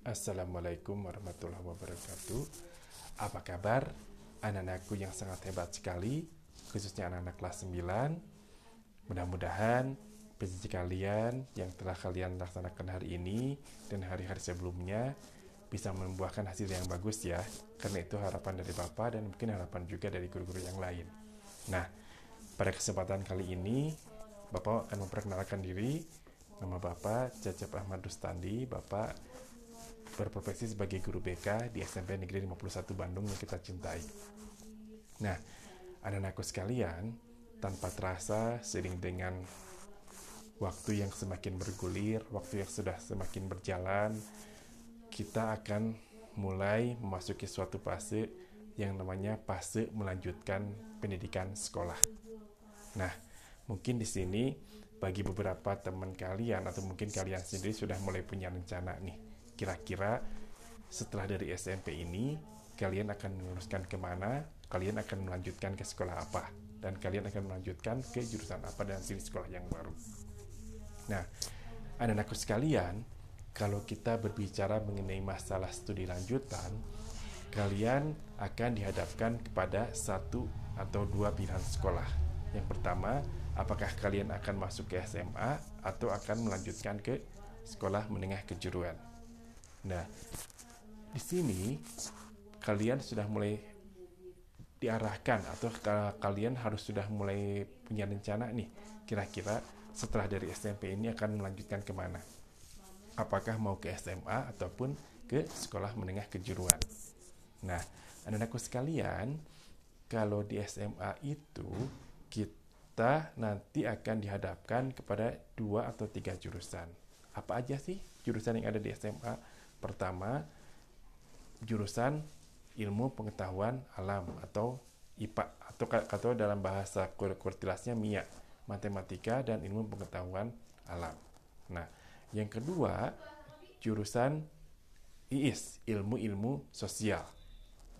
Assalamualaikum warahmatullahi wabarakatuh. Apa kabar anak-anakku yang sangat hebat sekali, khususnya anak-anak kelas 9? Mudah-mudahan PJJ kalian yang telah kalian laksanakan hari ini dan hari-hari sebelumnya bisa membuahkan hasil yang bagus ya. Karena itu harapan dari Bapak dan mungkin harapan juga dari guru-guru yang lain. Nah, pada kesempatan kali ini Bapak akan memperkenalkan diri. Nama Bapak Cecep Ahmad Rustandi. Bapak berprofesi sebagai guru BK di SMP Negeri 51 Bandung yang kita cintai. Nah, anak-anakku sekalian, tanpa terasa sering dengan waktu yang semakin bergulir, waktu yang sudah semakin berjalan, kita akan mulai memasuki suatu fase yang namanya fase melanjutkan pendidikan sekolah. Nah, mungkin di sini bagi beberapa teman kalian atau mungkin kalian sendiri sudah mulai punya rencana nih kira-kira setelah dari SMP ini kalian akan meneruskan ke mana? Kalian akan melanjutkan ke sekolah apa? Dan kalian akan melanjutkan ke jurusan apa dan sini sekolah yang baru? Nah anak-anakku sekalian kalau kita berbicara mengenai masalah studi lanjutan kalian akan dihadapkan kepada satu atau dua pilihan sekolah. Yang pertama apakah kalian akan masuk ke SMA atau akan melanjutkan ke sekolah menengah kejuruan Nah, di sini kalian sudah mulai diarahkan atau kalian harus sudah mulai punya rencana nih kira-kira setelah dari SMP ini akan melanjutkan ke mana? Apakah mau ke SMA ataupun ke sekolah menengah kejuruan? Nah anak-anakku sekalian kalau di SMA itu kita nanti akan dihadapkan kepada dua atau tiga jurusan. Apa aja sih jurusan yang ada di SMA Pertama, jurusan ilmu pengetahuan alam atau IPA atau atau dalam bahasa kurtilasnya MIA, matematika dan ilmu pengetahuan alam. Nah, yang kedua, jurusan IIS, ilmu-ilmu sosial.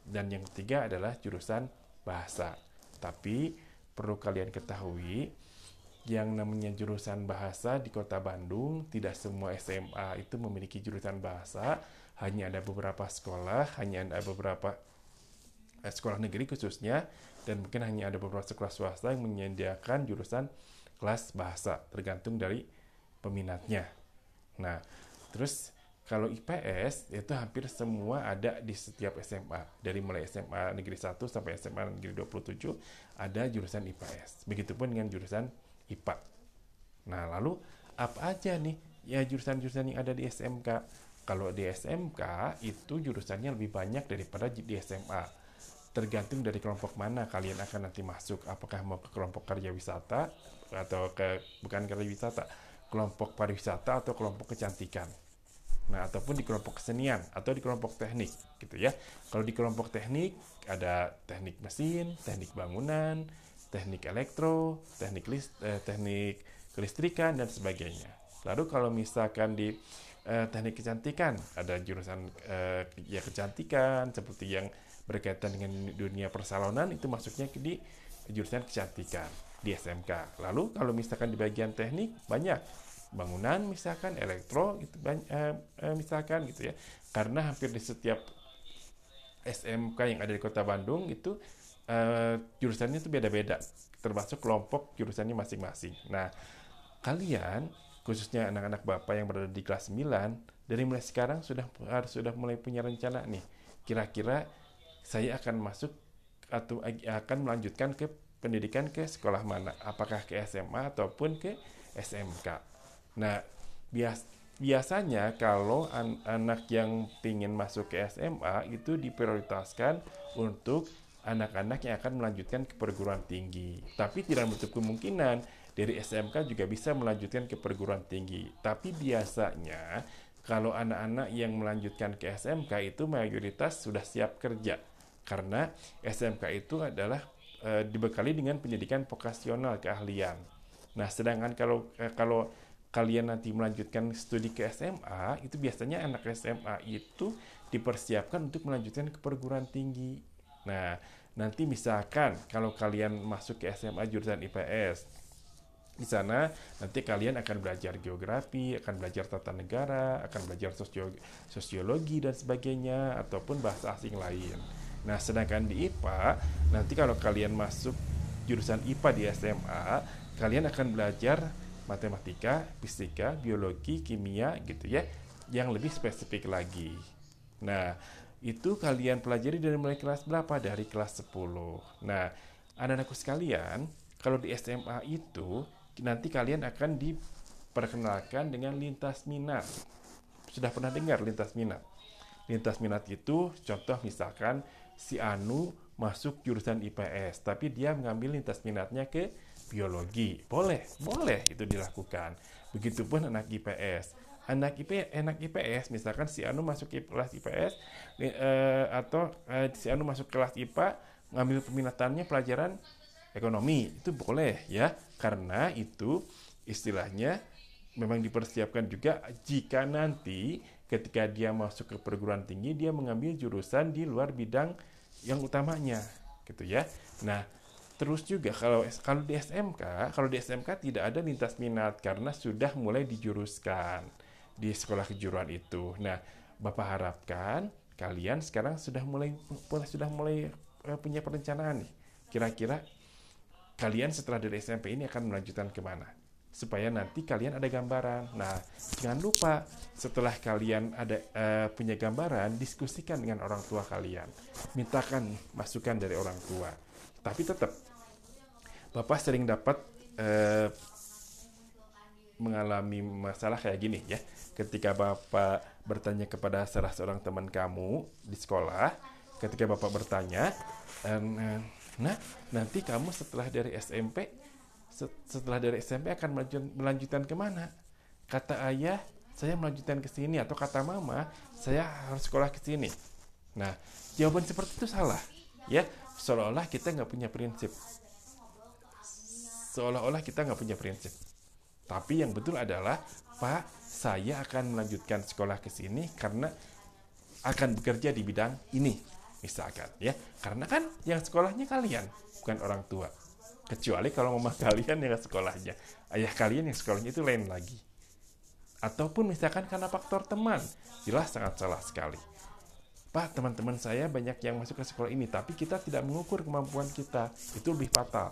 Dan yang ketiga adalah jurusan bahasa. Tapi perlu kalian ketahui, yang namanya jurusan bahasa di kota Bandung tidak semua SMA itu memiliki jurusan bahasa. Hanya ada beberapa sekolah hanya ada beberapa eh, sekolah negeri khususnya dan mungkin hanya ada beberapa sekolah swasta yang menyediakan jurusan kelas bahasa tergantung dari peminatnya. Nah terus kalau IPS itu hampir semua ada di setiap SMA dari mulai SMA negeri 1 sampai SMA negeri 27 ada jurusan IPS begitupun dengan jurusan IPA. Nah, lalu apa aja nih ya jurusan-jurusan yang ada di SMK? Kalau di SMK itu jurusannya lebih banyak daripada di SMA. Tergantung dari kelompok mana kalian akan nanti masuk. Apakah mau ke kelompok karya wisata atau ke bukan karya wisata, kelompok pariwisata atau kelompok kecantikan. Nah, ataupun di kelompok kesenian atau di kelompok teknik gitu ya. Kalau di kelompok teknik ada teknik mesin, teknik bangunan, teknik elektro, teknik list, eh, teknik kelistrikan dan sebagainya. Lalu kalau misalkan di eh, teknik kecantikan ada jurusan eh, ya kecantikan seperti yang berkaitan dengan dunia persalonan itu masuknya di jurusan kecantikan di SMK. Lalu kalau misalkan di bagian teknik banyak bangunan misalkan elektro itu banyak, eh, eh, misalkan gitu ya. Karena hampir di setiap SMK yang ada di Kota Bandung itu uh, jurusannya itu beda-beda, termasuk kelompok jurusannya masing-masing. Nah, kalian khususnya anak-anak bapak yang berada di kelas 9 dari mulai sekarang sudah harus sudah mulai punya rencana nih. Kira-kira saya akan masuk atau akan melanjutkan ke pendidikan ke sekolah mana? Apakah ke SMA ataupun ke SMK? Nah, bias biasanya kalau an anak yang ingin masuk ke SMA itu diprioritaskan untuk anak-anak yang akan melanjutkan ke perguruan tinggi. Tapi tidak menutup kemungkinan dari SMK juga bisa melanjutkan ke perguruan tinggi. Tapi biasanya kalau anak-anak yang melanjutkan ke SMK itu mayoritas sudah siap kerja. Karena SMK itu adalah e, dibekali dengan pendidikan vokasional keahlian. Nah, sedangkan kalau e, kalau kalian nanti melanjutkan studi ke SMA, itu biasanya anak SMA itu dipersiapkan untuk melanjutkan ke perguruan tinggi. Nah, nanti misalkan kalau kalian masuk ke SMA jurusan IPS, Di sana nanti kalian akan belajar geografi, akan belajar tata negara, akan belajar sosio sosiologi dan sebagainya ataupun bahasa asing lain. Nah, sedangkan di IPA nanti kalau kalian masuk jurusan IPA di SMA, kalian akan belajar matematika, fisika, biologi, kimia gitu ya, yang lebih spesifik lagi. Nah, itu kalian pelajari dari mulai kelas berapa? Dari kelas 10. Nah, anak-anakku sekalian, kalau di SMA itu nanti kalian akan diperkenalkan dengan lintas minat. Sudah pernah dengar lintas minat? Lintas minat itu contoh misalkan si Anu masuk jurusan IPS, tapi dia mengambil lintas minatnya ke biologi. Boleh, boleh itu dilakukan. Begitupun anak IPS. Anak IP, anak IPS, misalkan si Anu masuk kelas IPS eh, atau eh, si Anu masuk kelas IPA, ngambil peminatannya pelajaran ekonomi, itu boleh ya. Karena itu istilahnya memang dipersiapkan juga jika nanti ketika dia masuk ke perguruan tinggi dia mengambil jurusan di luar bidang yang utamanya gitu ya. Nah, terus juga kalau kalau di SMK, kalau di SMK tidak ada lintas minat karena sudah mulai dijuruskan di sekolah kejuruan itu. Nah, Bapak harapkan kalian sekarang sudah mulai sudah mulai eh, punya perencanaan nih. Kira-kira kalian setelah dari SMP ini akan melanjutkan ke mana supaya nanti kalian ada gambaran. Nah, jangan lupa setelah kalian ada uh, punya gambaran, diskusikan dengan orang tua kalian. Mintakan masukan dari orang tua. Tapi tetap, Bapak sering dapat uh, mengalami masalah kayak gini ya. Ketika Bapak bertanya kepada salah seorang teman kamu di sekolah, ketika Bapak bertanya, Nah, nanti kamu setelah dari SMP, setelah dari SMP akan melanjutkan ke mana? Kata ayah, saya melanjutkan ke sini, atau kata mama, saya harus sekolah ke sini. Nah, jawaban seperti itu salah. Ya, seolah-olah kita nggak punya prinsip. Seolah-olah kita nggak punya prinsip. Tapi yang betul adalah, Pak, saya akan melanjutkan sekolah ke sini karena akan bekerja di bidang ini misalkan ya. Karena kan yang sekolahnya kalian bukan orang tua. Kecuali kalau mama kalian yang sekolahnya. Ayah kalian yang sekolahnya itu lain lagi. Ataupun misalkan karena faktor teman jelas sangat salah sekali. Pak, teman-teman saya banyak yang masuk ke sekolah ini, tapi kita tidak mengukur kemampuan kita. Itu lebih fatal.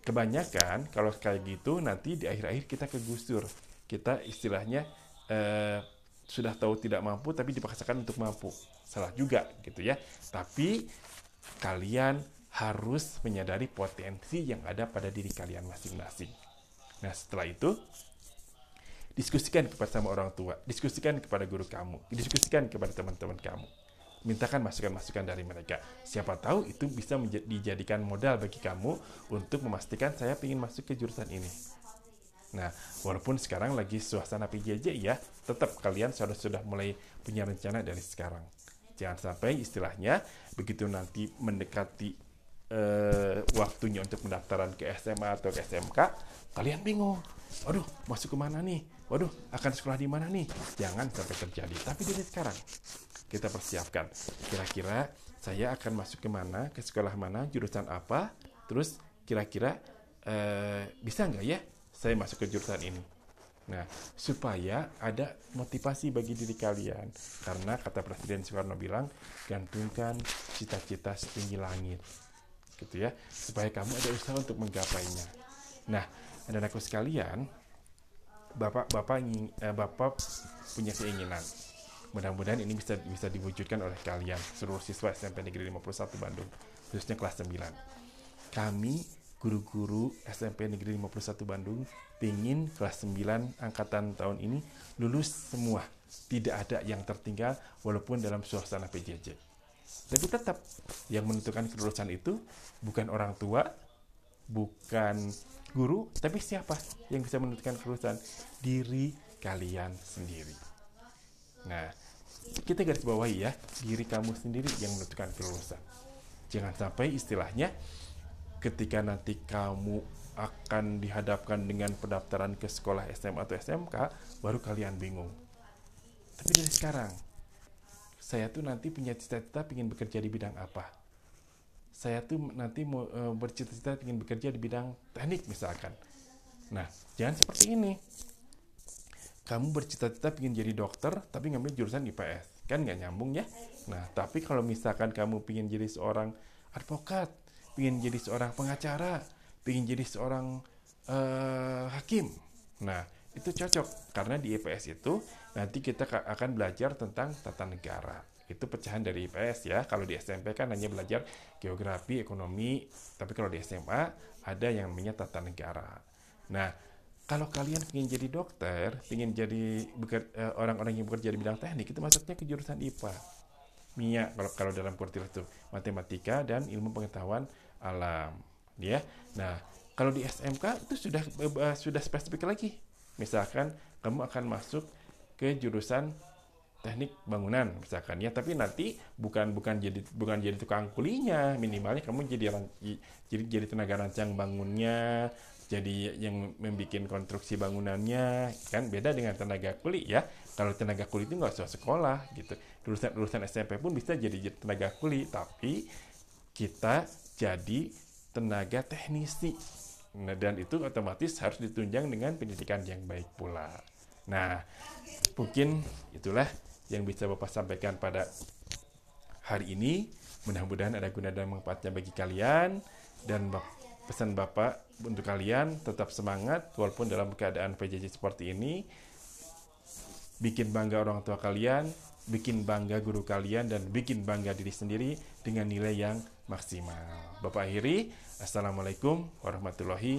Kebanyakan, kalau kayak gitu, nanti di akhir-akhir kita kegusur. Kita istilahnya eh, sudah tahu tidak mampu, tapi dipaksakan untuk mampu salah juga gitu ya. Tapi kalian harus menyadari potensi yang ada pada diri kalian masing-masing. Nah, setelah itu diskusikan kepada sama orang tua, diskusikan kepada guru kamu, diskusikan kepada teman-teman kamu. Mintakan masukan-masukan dari mereka. Siapa tahu itu bisa dijadikan modal bagi kamu untuk memastikan saya ingin masuk ke jurusan ini. Nah, walaupun sekarang lagi suasana PJJ ya, tetap kalian sudah sudah mulai punya rencana dari sekarang. Jangan sampai istilahnya begitu nanti mendekati uh, waktunya untuk pendaftaran ke SMA atau ke SMK, kalian bingung. Waduh, masuk ke mana nih? Waduh, akan sekolah di mana nih? Jangan sampai terjadi. Tapi dari sekarang kita persiapkan. Kira-kira saya akan masuk ke mana, ke sekolah mana, jurusan apa, terus kira-kira uh, bisa nggak ya saya masuk ke jurusan ini? Nah, supaya ada motivasi bagi diri kalian. Karena kata Presiden Soekarno bilang, gantungkan cita-cita setinggi langit. Gitu ya, supaya kamu ada usaha untuk menggapainya. Nah, dan aku sekalian, Bapak-bapak eh, Bapak punya keinginan. Mudah-mudahan ini bisa bisa diwujudkan oleh kalian seluruh siswa SMP Negeri 51 Bandung, khususnya kelas 9. Kami guru-guru SMP Negeri 51 Bandung pingin kelas 9 angkatan tahun ini lulus semua. Tidak ada yang tertinggal walaupun dalam suasana PJJ. Tapi tetap yang menentukan kelulusan itu bukan orang tua, bukan guru, tapi siapa yang bisa menentukan kelulusan? Diri kalian sendiri. Nah, kita garis bawahi ya, diri kamu sendiri yang menentukan kelulusan. Jangan sampai istilahnya ketika nanti kamu akan dihadapkan dengan pendaftaran ke sekolah SMA atau SMK, baru kalian bingung. Tapi dari sekarang, saya tuh nanti punya cita-cita ingin bekerja di bidang apa. Saya tuh nanti mau e, bercita-cita ingin bekerja di bidang teknik misalkan. Nah, jangan seperti ini. Kamu bercita-cita ingin jadi dokter, tapi ngambil jurusan IPS. Kan nggak nyambung ya? Nah, tapi kalau misalkan kamu ingin jadi seorang advokat, ingin jadi seorang pengacara, ingin jadi seorang uh, hakim. Nah, itu cocok karena di IPS itu nanti kita akan belajar tentang tata negara itu pecahan dari IPS ya. Kalau di SMP kan hanya belajar geografi, ekonomi, tapi kalau di SMA ada yang namanya tata negara. Nah, kalau kalian ingin jadi dokter, ingin jadi eh, orang-orang yang bekerja di bidang teknik, itu masuknya ke jurusan IPA. MIA kalau kalau dalam kuartil itu matematika dan ilmu pengetahuan alam, ya. Nah, kalau di SMK itu sudah uh, sudah spesifik lagi. Misalkan kamu akan masuk ke jurusan teknik bangunan misalkan ya tapi nanti bukan bukan jadi bukan jadi tukang kulinya minimalnya kamu jadi jadi jadi tenaga rancang bangunnya jadi yang membuat konstruksi bangunannya kan beda dengan tenaga kuli ya. Kalau tenaga kuli itu nggak usah sekolah gitu. Lulusan lulusan SMP pun bisa jadi tenaga kuli tapi kita jadi tenaga teknisi. Nah, dan itu otomatis harus ditunjang dengan pendidikan yang baik pula. Nah mungkin itulah yang bisa Bapak sampaikan pada hari ini. Mudah-mudahan ada guna dan manfaatnya bagi kalian. Dan pesan Bapak untuk kalian tetap semangat walaupun dalam keadaan PJJ seperti ini. Bikin bangga orang tua kalian, bikin bangga guru kalian dan bikin bangga diri sendiri dengan nilai yang maksimal. Bapak akhiri, Assalamualaikum warahmatullahi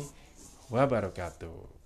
wabarakatuh.